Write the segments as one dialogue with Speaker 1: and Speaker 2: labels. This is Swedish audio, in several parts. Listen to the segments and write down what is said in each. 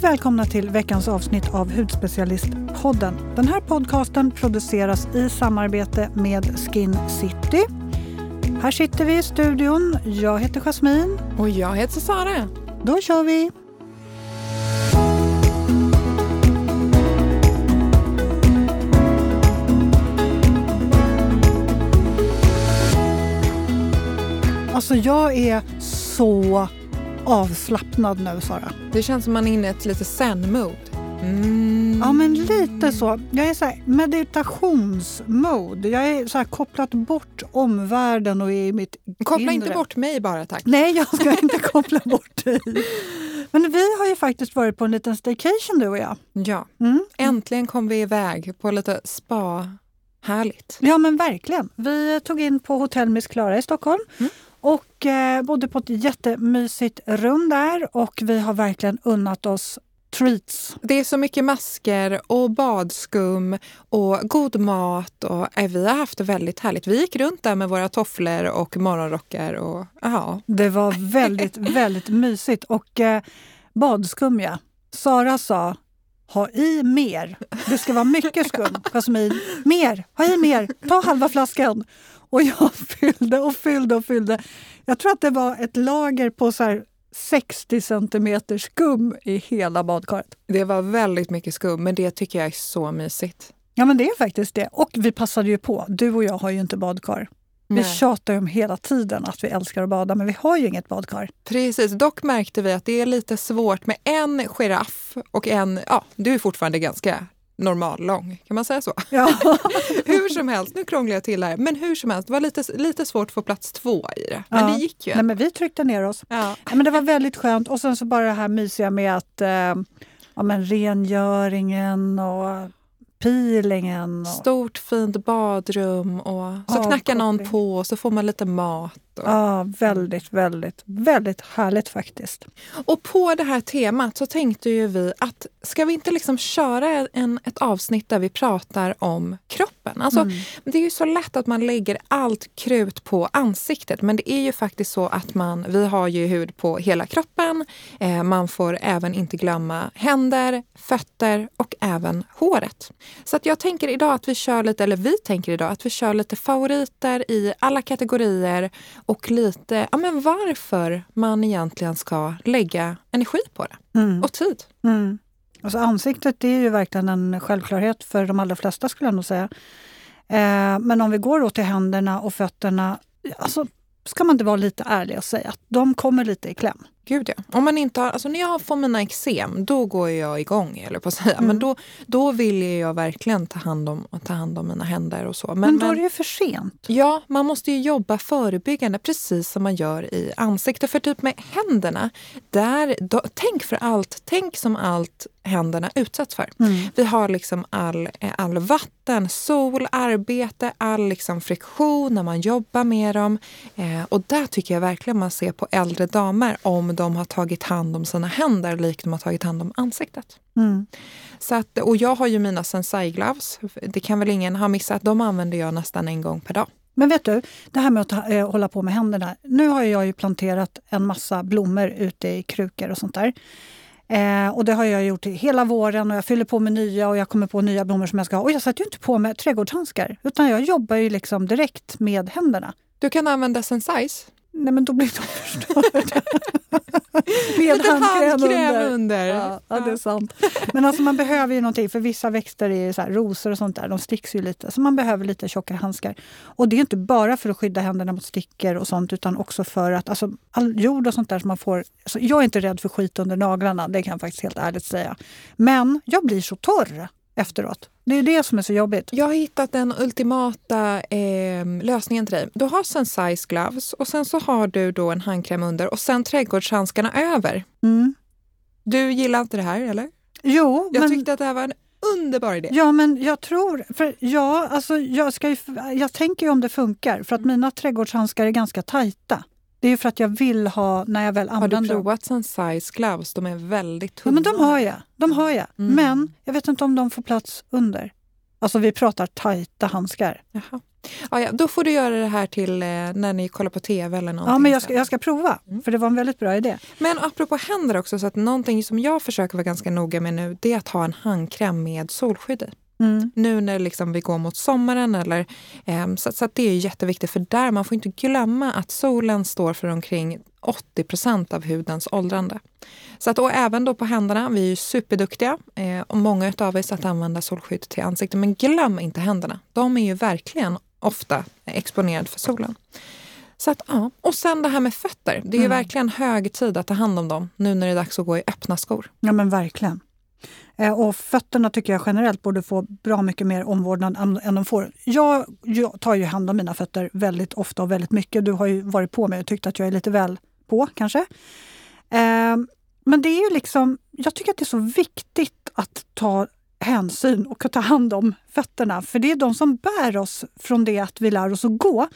Speaker 1: Varmt välkomna till veckans avsnitt av Hudspecialistpodden. Den här podcasten produceras i samarbete med Skin City. Här sitter vi i studion. Jag heter Jasmin.
Speaker 2: Och jag heter Sara.
Speaker 1: Då kör vi! Alltså jag är så avslappnad nu, Sara.
Speaker 2: Det känns som man är inne i ett lite zen-mode.
Speaker 1: Mm. Ja, men lite så. Jag är så här, meditationsmode. Jag är så här, kopplat bort omvärlden och är i mitt
Speaker 2: Koppla
Speaker 1: inre.
Speaker 2: inte bort mig bara, tack.
Speaker 1: Nej, jag ska inte koppla bort dig. Men vi har ju faktiskt varit på en liten staycation du och jag.
Speaker 2: Ja,
Speaker 1: Mm.
Speaker 2: äntligen kom vi iväg på lite spa. Härligt.
Speaker 1: Ja, men verkligen. Vi tog in på Hotell Miss Klara i Stockholm
Speaker 2: Mm.
Speaker 1: Och eh, bodde på ett jättemysigt rum där och vi har verkligen unnat oss treats.
Speaker 2: Det är så mycket masker och badskum och god mat. Och, eh, vi har haft det väldigt härligt. Vi gick runt där med våra tofflor och morgonrockar. Och.
Speaker 1: Det var väldigt, väldigt mysigt. Och eh, badskum, ja. Sara sa ha i mer. Det ska vara mycket skum. Jasmin, mer, ha i mer, ta halva flaskan. Och jag fyllde och fyllde och fyllde. Jag tror att det var ett lager på så här 60 centimeter skum i hela badkaret.
Speaker 2: Det var väldigt mycket skum, men det tycker jag är så mysigt.
Speaker 1: Ja, men det är faktiskt det. Och vi passade ju på. Du och jag har ju inte badkar. Vi
Speaker 2: Nej.
Speaker 1: tjatar ju om hela tiden att vi älskar att bada, men vi har ju inget badkar.
Speaker 2: Precis, dock märkte vi att det är lite svårt med en giraff och en, ja, du är fortfarande ganska normal lång, kan man säga så?
Speaker 1: Ja.
Speaker 2: hur som helst, nu krånglar jag till här, men hur som helst, det var lite, lite svårt att få plats två i det. Men
Speaker 1: Ja.
Speaker 2: det gick ju.
Speaker 1: Nej, men vi tryckte ner oss.
Speaker 2: Ja.
Speaker 1: Ja, men det var väldigt skönt. Och sen så bara det här mysiga med att eh, ja, men rengöringen och peelingen. Och,
Speaker 2: Stort fint badrum och så knackar någon på och så får man lite mat.
Speaker 1: Ja, väldigt, väldigt, väldigt härligt faktiskt.
Speaker 2: och på det här temat så tänkte ju vi att ska vi inte liksom köra en, ett avsnitt där vi pratar om kroppen? Alltså,
Speaker 1: Mm.
Speaker 2: Det är ju så lätt att man lägger allt krut på ansiktet men det är ju faktiskt så att man, vi har ju hud på hela kroppen. Eh, man får även inte glömma händer, fötter och även håret. Så att jag tänker idag att vi kör lite, eller vi tänker idag att vi kör lite favoriter i alla kategorier och lite ja, men varför man egentligen ska lägga energi på det
Speaker 1: Mm.
Speaker 2: och tid.
Speaker 1: Mm. Alltså ansiktet det är ju verkligen en självklarhet för de allra flesta skulle jag nog säga. Eh, men om vi går då till händerna och fötterna, alltså ska man inte vara lite ärlig och säga att de kommer lite i kläm.
Speaker 2: Gud ja. Om man inte har, alltså när jag får mina eksem, då går jag igång, eller på att säga.
Speaker 1: Mm.
Speaker 2: Men då, då vill jag verkligen ta hand, om, ta hand om mina händer och så. Men,
Speaker 1: Men, då är det ju för sent.
Speaker 2: Ja, man måste ju jobba förebyggande precis som man gör i ansiktet. För typ med händerna, där, då, tänk för allt, tänk som allt händerna utsätts för.
Speaker 1: Mm.
Speaker 2: Vi har liksom all, eh, all vatten, sol, arbete, all liksom friktion när man jobbar med dem. Eh, och där tycker jag verkligen man ser på äldre damer om de har tagit hand om sina händer likt de har tagit hand om ansiktet.
Speaker 1: Mm.
Speaker 2: Så att, och jag har ju mina Sensai gloves. Det kan väl ingen ha missat. De använder jag nästan en gång per dag.
Speaker 1: Men vet du, det här med att ta, eh, hålla på med händerna. Nu har jag ju planterat en massa blommor ute i krukor och sånt där. Eh, och det har jag gjort hela våren och jag fyller på med nya och jag kommer på nya blommor som jag ska ha. Och jag sätter ju inte på mig trädgårdshandskar utan jag jobbar ju liksom direkt med händerna.
Speaker 2: Du kan använda Sensais.
Speaker 1: Nej men då blir de förstörda. med handkräm
Speaker 2: handkräm
Speaker 1: under.
Speaker 2: under.
Speaker 1: Ja, ja, det är sant. Men alltså man behöver ju någonting, för vissa växter är så här, rosor och sånt där, de sticks ju lite. Så man behöver lite tjockare handskar. Och det är inte bara för att skydda händerna mot stickor och sånt, utan också för att alltså, all jord och sånt där som man får... Alltså, jag är inte rädd för skit under naglarna, det kan jag faktiskt helt ärligt säga. Men jag blir så torr efteråt. Det är det som är så jobbigt.
Speaker 2: Jag har hittat den ultimata eh, lösningen till dig. Du har Sensais gloves och sen så har du då en handkräm under och sen trädgårdshandskarna över.
Speaker 1: Mm.
Speaker 2: Du gillar inte det här eller?
Speaker 1: Jo,
Speaker 2: Jag
Speaker 1: men...
Speaker 2: tyckte att det här var en underbar idé.
Speaker 1: Ja, men jag tror... För ja, alltså, jag, ska ju, jag tänker ju om det funkar, för att mina trädgårdshandskar är ganska tajta. Det är ju för att jag vill ha, när jag väl
Speaker 2: Har
Speaker 1: använder
Speaker 2: du
Speaker 1: dem.
Speaker 2: provat Sensais gloves? De är väldigt
Speaker 1: Ja,
Speaker 2: tunna.
Speaker 1: men de har jag. De har jag.
Speaker 2: Mm.
Speaker 1: Men jag vet inte om de får plats under. Alltså vi pratar tajta handskar.
Speaker 2: Jaha. Ja, ja, då får du göra det här till eh, när ni kollar på tv eller någonting.
Speaker 1: Ja, men jag ska, jag ska prova, mm. för det var en väldigt bra idé.
Speaker 2: Men apropå händer också, så att någonting som jag försöker vara ganska noga med nu, det är att ha en handkräm med solskydd i. Mm. Nu när liksom vi går mot sommaren. Eller, eh, så, så det är jätteviktigt, för där man får inte glömma att solen står för omkring 80 procent av hudens åldrande. Så att, och även då på händerna, vi är ju superduktiga eh, och många av oss att använda solskydd till ansiktet. Men glöm inte händerna. De är ju verkligen ofta exponerade för solen. Så att, ja. Och sen det här med fötter. Det är mm. verkligen hög tid att ta hand om dem nu när det är dags att gå i öppna skor.
Speaker 1: Ja men verkligen. Eh, och fötterna tycker jag generellt borde få bra mycket mer omvårdnad än de får. Jag, jag tar ju hand om mina fötter väldigt ofta och väldigt mycket. Du har ju varit på mig och tyckt att jag är lite väl på kanske. Eh, men det är ju liksom, jag tycker att det är så viktigt att ta hänsyn och ta hand om fötterna. För det är de som bär oss från det att vi lär oss att gå.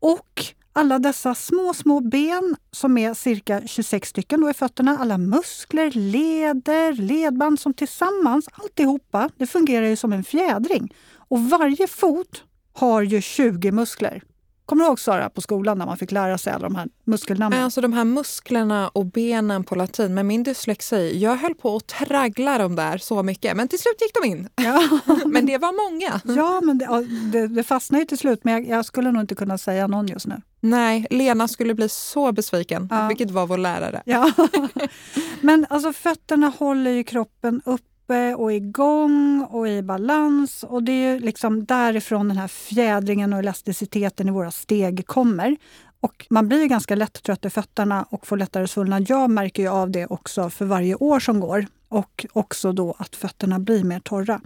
Speaker 1: Och alla dessa små, små ben som är cirka 26 stycken då i fötterna, alla muskler, leder, ledband som tillsammans, alltihopa, det fungerar ju som en fjädring. Och varje fot har ju 20 muskler. Kommer du ihåg Sara på skolan när man fick lära sig alla de här muskelnamnen?
Speaker 2: Alltså de här musklerna och benen på latin. Med min dyslexi, jag höll på att traggla dem där så mycket. Men till slut gick de in. Ja. men det var många.
Speaker 1: Ja, men det, det, det fastnade ju till slut. Men jag, jag, skulle nog inte kunna säga någon just nu.
Speaker 2: Nej, Lena skulle bli så besviken, ja. vilket var vår lärare.
Speaker 1: Ja. men alltså fötterna håller ju kroppen upp uppe och igång och i balans. Och det är liksom därifrån den här fjädringen och elasticiteten i våra steg kommer. Och man blir ganska lätt trött i fötterna och får lättare svullnad. Jag märker ju av det också för varje år som går. Och också då att fötterna blir mer torra.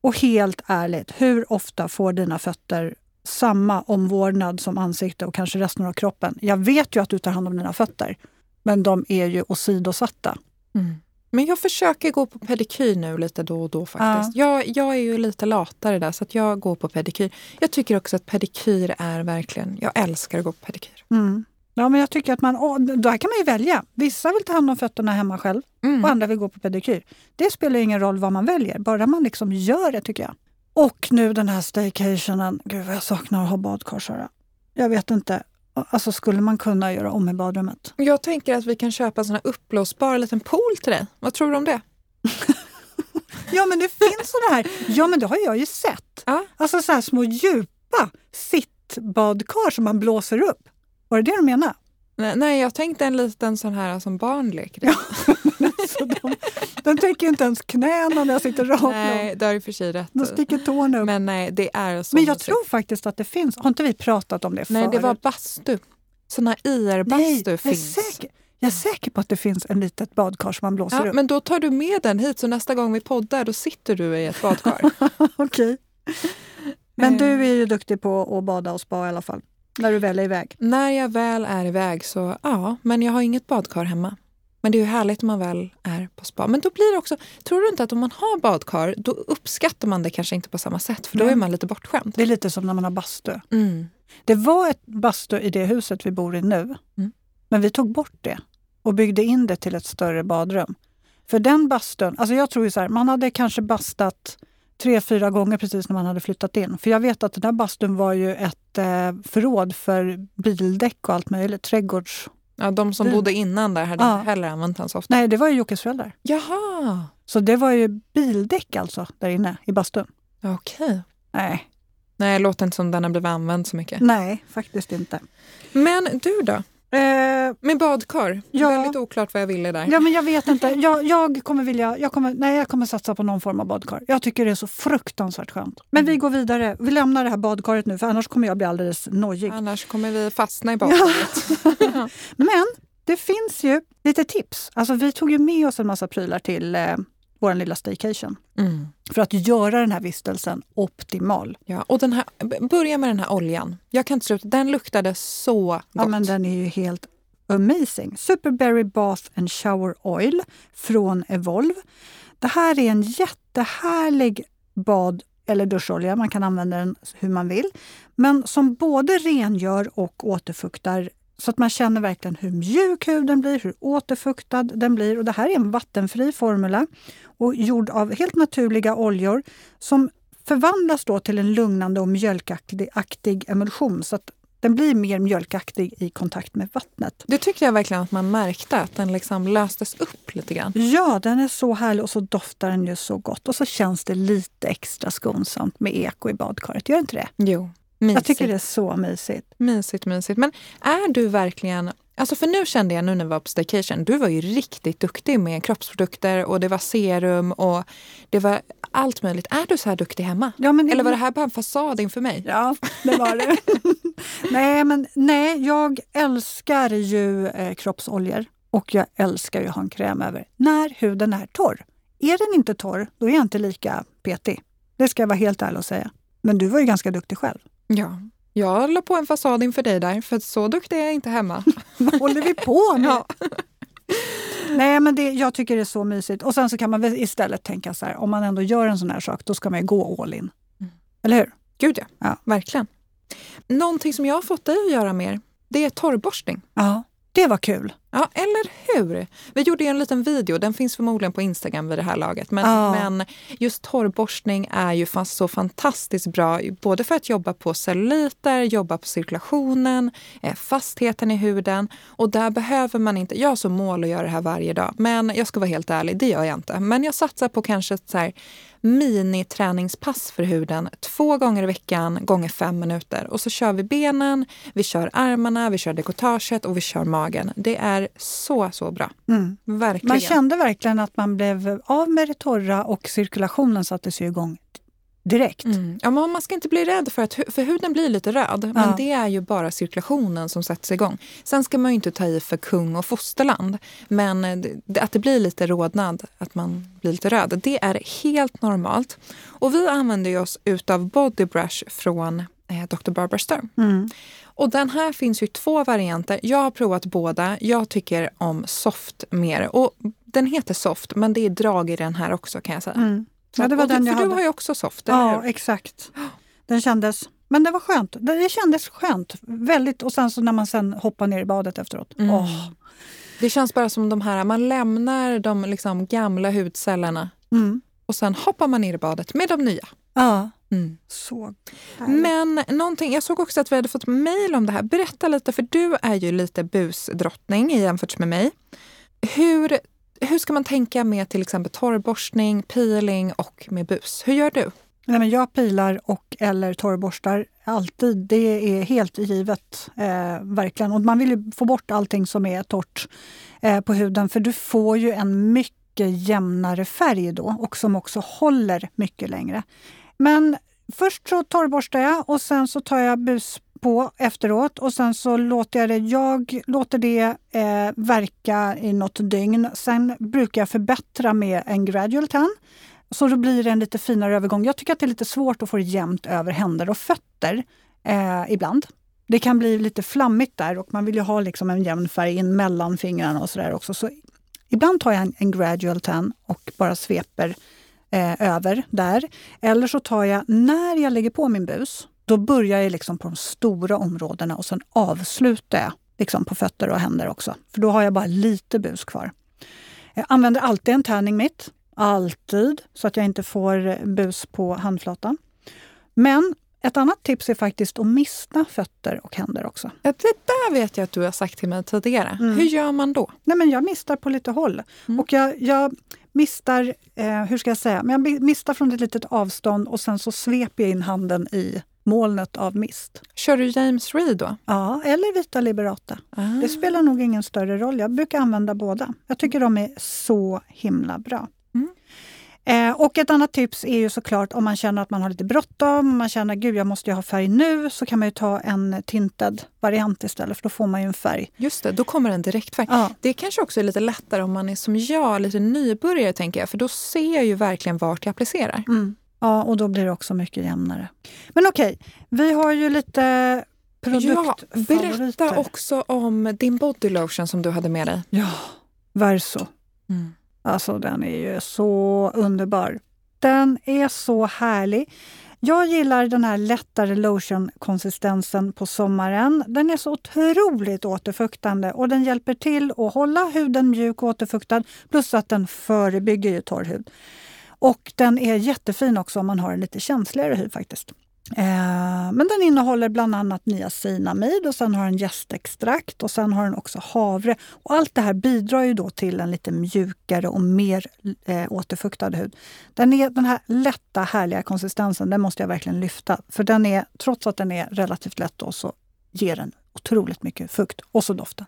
Speaker 1: Och helt ärligt, hur ofta får dina fötter samma omvårdnad som ansikte och kanske resten av kroppen? Jag vet ju att du tar hand om dina fötter, men de är ju åsidosatta. Mm.
Speaker 2: Men jag försöker gå på pedikyr nu lite då och då faktiskt. Ja. Jag, jag är ju lite latare där så att jag går på pedikyr. Jag tycker också att pedikyr är verkligen, jag älskar att gå på pedikyr.
Speaker 1: Mm. Ja, men jag tycker att man, åh, då här kan man ju välja. Vissa vill ta hand om fötterna hemma själv mm. och andra vill gå på pedikyr. Det spelar ingen roll vad man väljer, bara man liksom gör det tycker jag. Och nu den här staycationen. Gud vad jag saknar att ha badkar Sara. Jag vet inte. Alltså skulle man kunna göra om i badrummet?
Speaker 2: Jag tänker att vi kan köpa en sån här uppblåsbar liten pool till dig. Vad tror du om det?
Speaker 1: ja men det finns sådana här. Ja men det har jag ju sett. Ja. Alltså så här små djupa sittbadkar som man blåser upp. Var det det du menade?
Speaker 2: Nej, jag tänkte en liten sån här som barn leker
Speaker 1: ja, alltså de, de täcker inte ens knäna när jag sitter rakt
Speaker 2: Nej, det har du för sig rätt
Speaker 1: De sticker tårna upp.
Speaker 2: Men nej, det är så
Speaker 1: Men jag tror faktiskt att det finns. Har inte vi pratat om det
Speaker 2: förut? Nej, det var bastu. Såna IR-bastu finns.
Speaker 1: Säker, jag är säker på att det finns en litet badkar som man blåser
Speaker 2: ja,
Speaker 1: upp.
Speaker 2: Men då tar du med den hit så nästa gång vi poddar då sitter du i ett badkar.
Speaker 1: Okej. Men du är ju duktig på att bada och spa i alla fall. När du väl är iväg?
Speaker 2: När jag väl är iväg så ja, men jag har inget badkar hemma. Men det är ju härligt om man väl är på spa. Men då blir det också, tror du inte att om man har badkar då uppskattar man det kanske inte på samma sätt för då är man lite bortskämd.
Speaker 1: Det är lite som när man har bastu. Mm. Det var ett bastu i det huset vi bor i nu. Mm. Men vi tog bort det och byggde in det till ett större badrum. För den bastun, alltså jag tror ju så här, man hade kanske bastat tre, fyra gånger precis när man hade flyttat in. För jag vet att den där bastun var ju ett eh, förråd för bildäck och allt möjligt. Trädgårds...
Speaker 2: Ja, de som bodde innan där hade ja. inte heller använt den så ofta.
Speaker 1: Nej, det var ju Jockes föräldrar.
Speaker 2: Jaha!
Speaker 1: Så det var ju bildäck alltså, där inne i bastun.
Speaker 2: Okej. Okay.
Speaker 1: Nej.
Speaker 2: Nej, det låter inte som den har blivit använd så mycket.
Speaker 1: Nej, faktiskt inte.
Speaker 2: Men du då? Eh, med badkar? Ja. Väldigt oklart vad jag ville där.
Speaker 1: Ja, men jag vet inte. Jag, jag, kommer vilja, jag, kommer, nej, jag kommer satsa på någon form av badkar. Jag tycker det är så fruktansvärt skönt. Men mm. vi går vidare. Vi lämnar det här badkaret nu för annars kommer jag bli alldeles nojig.
Speaker 2: Annars kommer vi fastna i badkaret.
Speaker 1: Men det finns ju lite tips. Alltså, vi tog ju med oss en massa prylar till eh, vår lilla staycation. Mm. För att göra den här vistelsen optimal.
Speaker 2: Ja, och den här, börja med den här oljan. Jag kan inte sluta. Den luktade så gott.
Speaker 1: Ja, men den är ju helt amazing. Superberry Bath and Shower Oil från Evolve. Det här är en jättehärlig bad eller duscholja. Man kan använda den hur man vill. Men som både rengör och återfuktar så att man känner verkligen hur mjuk huden blir, hur återfuktad den blir. Och det här är en vattenfri formula och gjord av helt naturliga oljor som förvandlas då till en lugnande och mjölkaktig emulsion så att den blir mer mjölkaktig i kontakt med vattnet.
Speaker 2: Det tyckte jag verkligen att man märkte, att den liksom löstes upp lite grann.
Speaker 1: Ja, den är så härlig och så doftar den ju så gott. Och så känns det lite extra skonsamt med eko i badkaret. Gör inte det?
Speaker 2: Jo, mysigt.
Speaker 1: Jag tycker det är så mysigt.
Speaker 2: Mysigt, mysigt. Men är du verkligen Alltså för nu kände jag nu när vi var på staycation, du var ju riktigt duktig med kroppsprodukter och det var serum och det var allt möjligt. Är du så här duktig hemma?
Speaker 1: Ja, men
Speaker 2: Eller var det här bara en fasad inför mig?
Speaker 1: Ja, det var det. nej, men nej, jag älskar ju eh, kroppsoljor och jag älskar ju att ha en kräm över när huden är torr. Är den inte torr, då är jag inte lika petig. Det ska jag vara helt ärlig och säga. Men du var ju ganska duktig själv.
Speaker 2: Ja, jag la på en fasad inför dig där, för så duktig är jag inte hemma.
Speaker 1: Vad håller vi på med?
Speaker 2: Ja.
Speaker 1: Nej, men det, jag tycker det är så mysigt. Och sen så kan man väl istället tänka så här, om man ändå gör en sån här sak, då ska man ju gå all in.
Speaker 2: Mm.
Speaker 1: Eller hur?
Speaker 2: Gud ja.
Speaker 1: Ja.
Speaker 2: verkligen. Någonting som jag har fått dig att göra mer, det är torrborstning.
Speaker 1: Ja, det var kul.
Speaker 2: Ja, eller hur? Vi gjorde en liten video, den finns förmodligen på Instagram vid det här laget. Men,
Speaker 1: Ja.
Speaker 2: men just torrborstning är ju fast så fantastiskt bra, både för att jobba på celluliter, jobba på cirkulationen, eh, fastheten i huden. Och där behöver man inte, jag har som mål att göra det här varje dag, men jag ska vara helt ärlig, det gör jag inte. Men jag satsar på kanske ett så här miniträningspass för huden två gånger i veckan gånger fem minuter. Och så kör vi benen, vi kör armarna, vi kör dekotaget och vi kör magen. Det är så, så bra.
Speaker 1: Mm.
Speaker 2: Verkligen.
Speaker 1: Man kände verkligen att man blev av med det torra och cirkulationen sattes ju igång direkt.
Speaker 2: Mm. Ja, men man ska inte bli rädd för att för huden blir lite röd, men
Speaker 1: Ja.
Speaker 2: det är ju bara cirkulationen som sätts igång. Sen ska man ju inte ta i för kung och fosterland, men att det blir lite rodnad, att man blir lite röd, det är helt normalt. Och vi använder oss utav Body Brush från Dr. Barbara Sturm.
Speaker 1: Mm.
Speaker 2: Och den här finns ju i två varianter. Jag har provat båda. Jag tycker om soft mer. Och den heter soft, men det är drag i den här också kan jag säga.
Speaker 1: Mm. Ja, det var
Speaker 2: och du,
Speaker 1: den jag
Speaker 2: för du
Speaker 1: hade.
Speaker 2: har ju också soft,
Speaker 1: Ja,
Speaker 2: hur?
Speaker 1: exakt. Den kändes, men det var skönt. Det kändes skönt. Väldigt, och sen så när man sen hoppar ner i badet efteråt.
Speaker 2: Mm.
Speaker 1: Åh.
Speaker 2: Det känns bara som de här, man lämnar de liksom gamla hudcellerna
Speaker 1: Mm.
Speaker 2: och sen hoppar man ner i badet med de nya.
Speaker 1: Ja,
Speaker 2: Mm.
Speaker 1: så härligt.
Speaker 2: Men någonting, jag såg också att vi hade fått mejl om det här. Berätta lite, för du är ju lite busdrottning jämfört med mig. Hur, hur ska man tänka med till exempel torrborstning, peeling och med bus? Hur gör du?
Speaker 1: Nej, men jag pilar och eller torrborstar alltid. Det är helt givet. Eh, verkligen. Och man vill ju få bort allting som är torrt eh, på huden för du får ju en mycket jämnare färg då och som också håller mycket längre. Men först så torrborstar jag och sen så tar jag bus på efteråt och sen så låter jag det, jag låter det eh, verka i något dygn. Sen brukar jag förbättra med en gradual tan. Så då blir det en lite finare övergång. Jag tycker att det är lite svårt att få det jämnt över händer och fötter eh, ibland. Det kan bli lite flammigt där och man vill ju ha liksom en jämn färg in mellan fingrarna och sådär också. Så ibland tar jag en, en gradual tan och bara sveper eh, över där. Eller så tar jag, när jag lägger på min bus, då börjar jag liksom på de stora områdena och sen avslutar jag liksom på fötter och händer också. För då har jag bara lite bus kvar. Jag använder alltid en tanning mitt. Alltid, så att jag inte får bus på handflatan. Men ett annat tips är faktiskt att mista fötter och händer också.
Speaker 2: Ja, Det där vet jag att du har sagt till mig tidigare.
Speaker 1: Mm.
Speaker 2: Hur gör man då?
Speaker 1: Nej, men jag mistar på lite håll.
Speaker 2: Mm.
Speaker 1: Och jag, jag mistar, eh, hur ska jag säga, men jag mistar från ett litet avstånd och sen så sveper jag in handen i molnet av mist.
Speaker 2: Kör du James Reed då?
Speaker 1: Ja, eller Vita Liberata.
Speaker 2: Ah.
Speaker 1: Det spelar nog ingen större roll. Jag brukar använda båda. Jag tycker de är så himla bra.
Speaker 2: Mm.
Speaker 1: Eh, och ett annat tips är ju såklart om man känner att man har lite bråttom, om man känner gud jag måste ju ha färg nu, så kan man ju ta en tinted variant istället för då får man ju en färg.
Speaker 2: Just det, då kommer en direktfärg.
Speaker 1: Ja,
Speaker 2: Det kanske också är lite lättare om man är som jag, lite nybörjare tänker jag. För då ser jag ju verkligen vart jag applicerar.
Speaker 1: mm. ja och då blir det också mycket jämnare. Men okej, vi har ju lite
Speaker 2: Ja,
Speaker 1: produktfavoriter.
Speaker 2: berätta också om din body lotion som du hade med dig.
Speaker 1: Ja, Verso.
Speaker 2: Mm.
Speaker 1: Alltså den är ju så underbar. Den är så härlig. Jag gillar den här lättare lotion-konsistensen på sommaren. Den är så otroligt återfuktande och den hjälper till att hålla huden mjuk och återfuktad plus att den förebygger ju torr hud. Och den är jättefin också om man har en lite känsligare hy faktiskt. Eh, men den innehåller bland annat niacinamid och sen har den jästextrakt och sen har den också havre. Och allt det här bidrar ju då till en lite mjukare och mer eh, återfuktad hud. Den, är, den här lätta härliga konsistensen, den måste jag verkligen lyfta. För den är, trots att den är relativt lätt då, så ger den otroligt mycket fukt. Och så doften.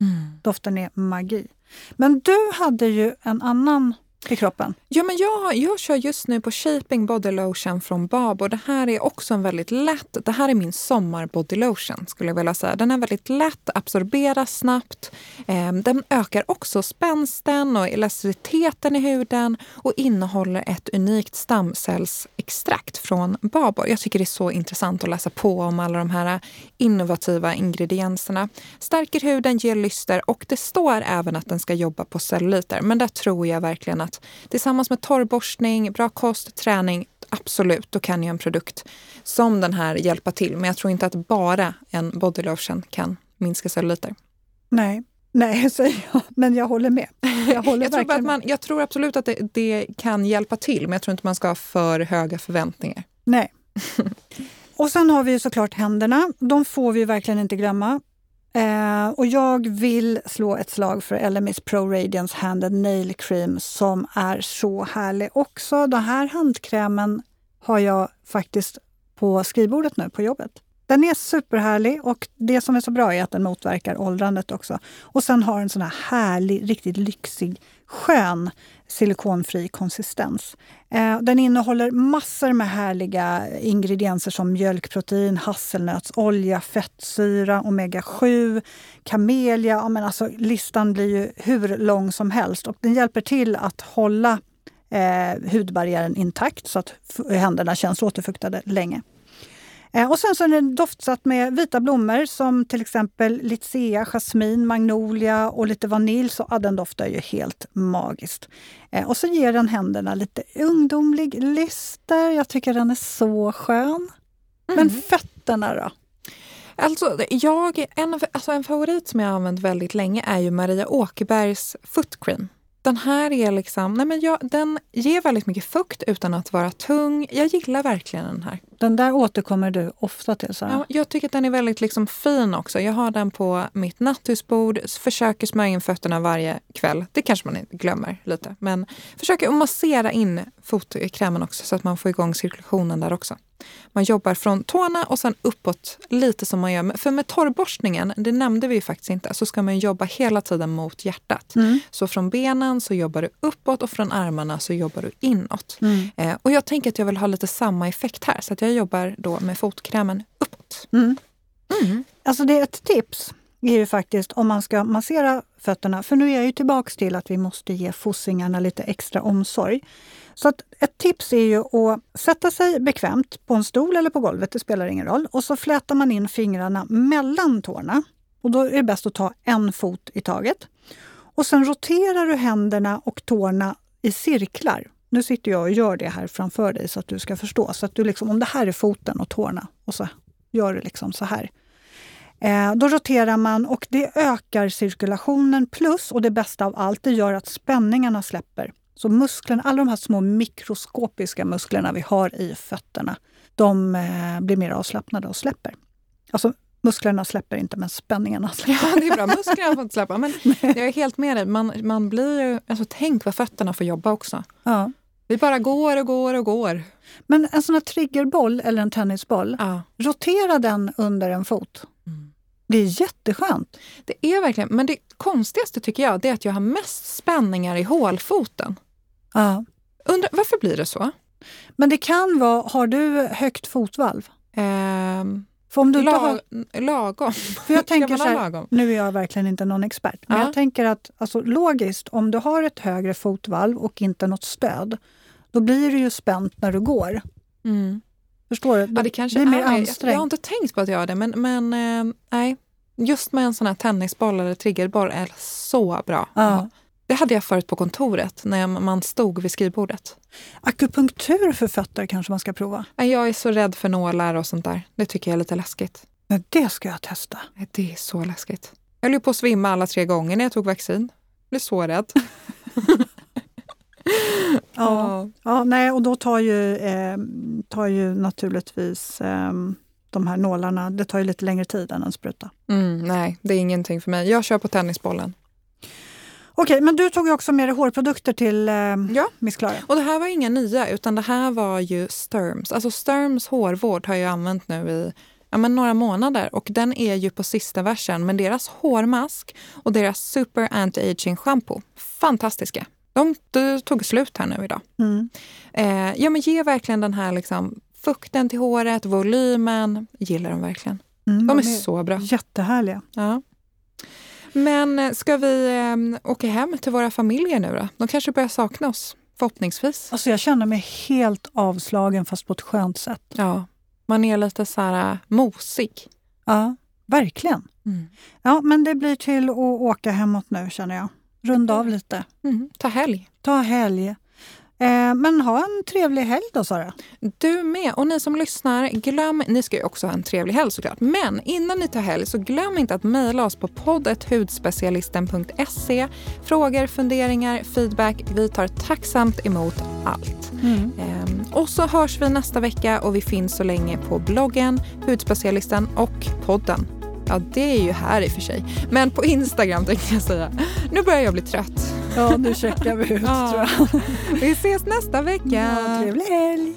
Speaker 1: Mm. Doften är magi. Men du hade ju en annan i kroppen?
Speaker 2: Ja, men jag, jag kör just nu på Shaping Body Lotion från Bab och det här är också en väldigt lätt, det här är min sommar body lotion skulle jag vilja säga. Den är väldigt lätt, absorberas snabbt. Eh, den ökar också spänsten och elasticiteten i huden och innehåller ett unikt stamcellsextrakt från Babor. Jag tycker det är så intressant att läsa på om alla de här innovativa ingredienserna. Stärker huden, ger lyster och det står även att den ska jobba på celluliter. Men där tror jag verkligen att annat. Tillsammans med torrborstning, bra kost, träning, absolut, då kan ju en produkt som den här hjälpa till. Men jag tror inte att bara en body lotion kan minska celluliter.
Speaker 1: Nej, Nej, säger jag. Men jag håller med.
Speaker 2: Jag, håller jag, tror att man, jag tror absolut att det, det, kan hjälpa till, men jag tror inte man ska ha för höga förväntningar.
Speaker 1: Nej. Och sen har vi såklart händerna. De får vi verkligen inte glömma. Eh, och jag vill slå ett slag för LMS Pro Radiance Handed Nail Cream som är så härlig också. Den här handkrämen har jag faktiskt på skrivbordet nu på jobbet. Den är superhärlig och det som är så bra är att den motverkar åldrandet också. Och sen har den sån här härlig, riktigt lyxig, skön silikonfri konsistens. Eh, den innehåller massor med härliga ingredienser som mjölkprotein, hasselnötsolja, fettsyra, omega-7, kamelia. Ja, men alltså, listan blir ju hur lång som helst och den hjälper till att hålla eh, hudbarriären intakt så att händerna känns återfuktade länge. Eh, och sen så är den doftsatt med vita blommor som till exempel litsea, jasmin, magnolia och lite vanilj. Så ja, den doftar ju helt magiskt. Eh, och så ger den händerna lite ungdomlig lyster. Jag tycker den är så skön. Men mm. fötterna då?
Speaker 2: Alltså, jag, en, alltså en favorit som jag har använt väldigt länge är ju Maria Åkerbergs foot cream. Den här är liksom, nej men jag, den ger väldigt mycket fukt utan att vara tung. Jag gillar verkligen den här.
Speaker 1: Den där återkommer du ofta till? Så
Speaker 2: ja, jag tycker att den är väldigt liksom fin också. Jag har den på mitt natthusbord, försöker smörja in fötterna varje kväll. Det kanske man glömmer lite. Men försöker massera in fotkrämen också så att man får igång cirkulationen där också. Man jobbar från tårna och sen uppåt lite som man gör. För med torrborstningen, det nämnde vi faktiskt inte, så ska man jobba hela tiden mot hjärtat. Mm. Så från benen så jobbar du uppåt och från armarna så jobbar du inåt. Mm. Eh, och jag tänker att jag vill ha lite samma effekt här så att jag jobbar då med fotkrämen uppåt. Mm.
Speaker 1: mm. Alltså det är ett tips är ju faktiskt om man ska massera fötterna. För nu är jag ju tillbaks till att vi måste ge fossingarna lite extra omsorg. Så att ett tips är ju att sätta sig bekvämt på en stol eller på golvet, det spelar ingen roll. Och så flätar man in fingrarna mellan tårna. Och då är det bäst att ta en fot i taget. Och sen roterar du händerna och tårna i cirklar. Nu sitter jag och gör det här framför dig så att du ska förstå. Så att du liksom, om det här är foten och tårna och så gör du liksom så här. Eh, då roterar man och det ökar cirkulationen plus, och det bästa av allt, det gör att spänningarna släpper. Så musklerna, alla de här små mikroskopiska musklerna vi har i fötterna, de eh, blir mer avslappnade och släpper. Alltså musklerna släpper inte, men spänningarna släpper.
Speaker 2: Ja, det är bra. Musklerna får inte släppa. Men jag är helt med dig. Man, man blir ju, alltså, tänk vad fötterna får jobba också. Ja. Vi bara går och går och går.
Speaker 1: Men en sån här triggerboll eller en tennisboll, ja. rotera den under en fot. Mm. Det är jätteskönt.
Speaker 2: Det är verkligen, men det konstigaste tycker jag är att jag har mest spänningar i hålfoten. Ja. Undrar, varför blir det så?
Speaker 1: Men det kan vara, har du högt fotvalv?
Speaker 2: Um, för om du lag, har, lagom.
Speaker 1: För jag tänker så här, nu är jag verkligen inte någon expert, men ja. jag tänker att alltså, logiskt, om du har ett högre fotvalv och inte något stöd, då blir det ju spänt när du går. Mm. Förstår du?
Speaker 2: Ja, det kanske
Speaker 1: blir
Speaker 2: mer ansträngt. Jag har inte tänkt på att göra det, men, men eh, nej. Just med en sån här tennisboll eller triggerboll är så bra. Ja. Det hade jag förut på kontoret när man stod vid skrivbordet.
Speaker 1: Akupunktur för fötter kanske man ska prova?
Speaker 2: Jag är så rädd för nålar och sånt där. Det tycker jag är lite läskigt.
Speaker 1: Men det ska jag testa.
Speaker 2: Det är så läskigt. Jag höll på att svimma alla tre gånger när jag tog vaccin. Jag blev så rädd.
Speaker 1: Ja, ja nej, och då tar ju, eh, tar ju naturligtvis eh, de här nålarna, det tar ju lite längre tid än en spruta.
Speaker 2: Mm, nej, det är ingenting för mig. Jag kör på tennisbollen.
Speaker 1: Okej, men du tog ju också med dig hårprodukter till eh,
Speaker 2: Ja.
Speaker 1: Miss Klara.
Speaker 2: Och det här var inga nya, utan det här var ju Sturms. Alltså Sturms hårvård har jag använt nu i ja, men några månader och den är ju på sista versen. Men deras hårmask och deras Super Anti-Aging Shampoo, fantastiska. De, de tog slut här nu idag.
Speaker 1: Mm.
Speaker 2: Eh, ja, men ge verkligen den här liksom, fukten till håret, volymen. Gillar dem verkligen.
Speaker 1: Mm,
Speaker 2: De är så bra.
Speaker 1: Jättehärliga.
Speaker 2: Ja. Men eh, ska vi eh, åka hem till våra familjer nu då? De kanske börjar sakna oss, förhoppningsvis.
Speaker 1: Alltså jag känner mig helt avslagen fast på ett skönt sätt.
Speaker 2: Ja, man är lite så här äh, mosig.
Speaker 1: Ja, verkligen. Ja, men det blir till att åka hemåt nu känner jag. Runda av lite.
Speaker 2: Mm. Ta helg.
Speaker 1: Ta helg. Eh, men ha en trevlig helg då Sara.
Speaker 2: Du med. Och ni som lyssnar, glöm, ni ska ju också ha en trevlig helg såklart. Men innan ni tar helg så glöm inte att mejla oss på poddethudspecialisten.se. Frågor, funderingar, feedback. Vi tar tacksamt emot allt. Ehm, och så hörs vi nästa vecka och vi finns så länge på bloggen, Hudspecialisten och podden. Ja, det är ju här i och för sig. Men på Instagram tänkte jag säga. Nu börjar jag bli trött.
Speaker 1: Ja, nu checkar vi ut
Speaker 2: Ja.
Speaker 1: tror jag.
Speaker 2: Vi ses nästa vecka.
Speaker 1: Ja, trevlig helg.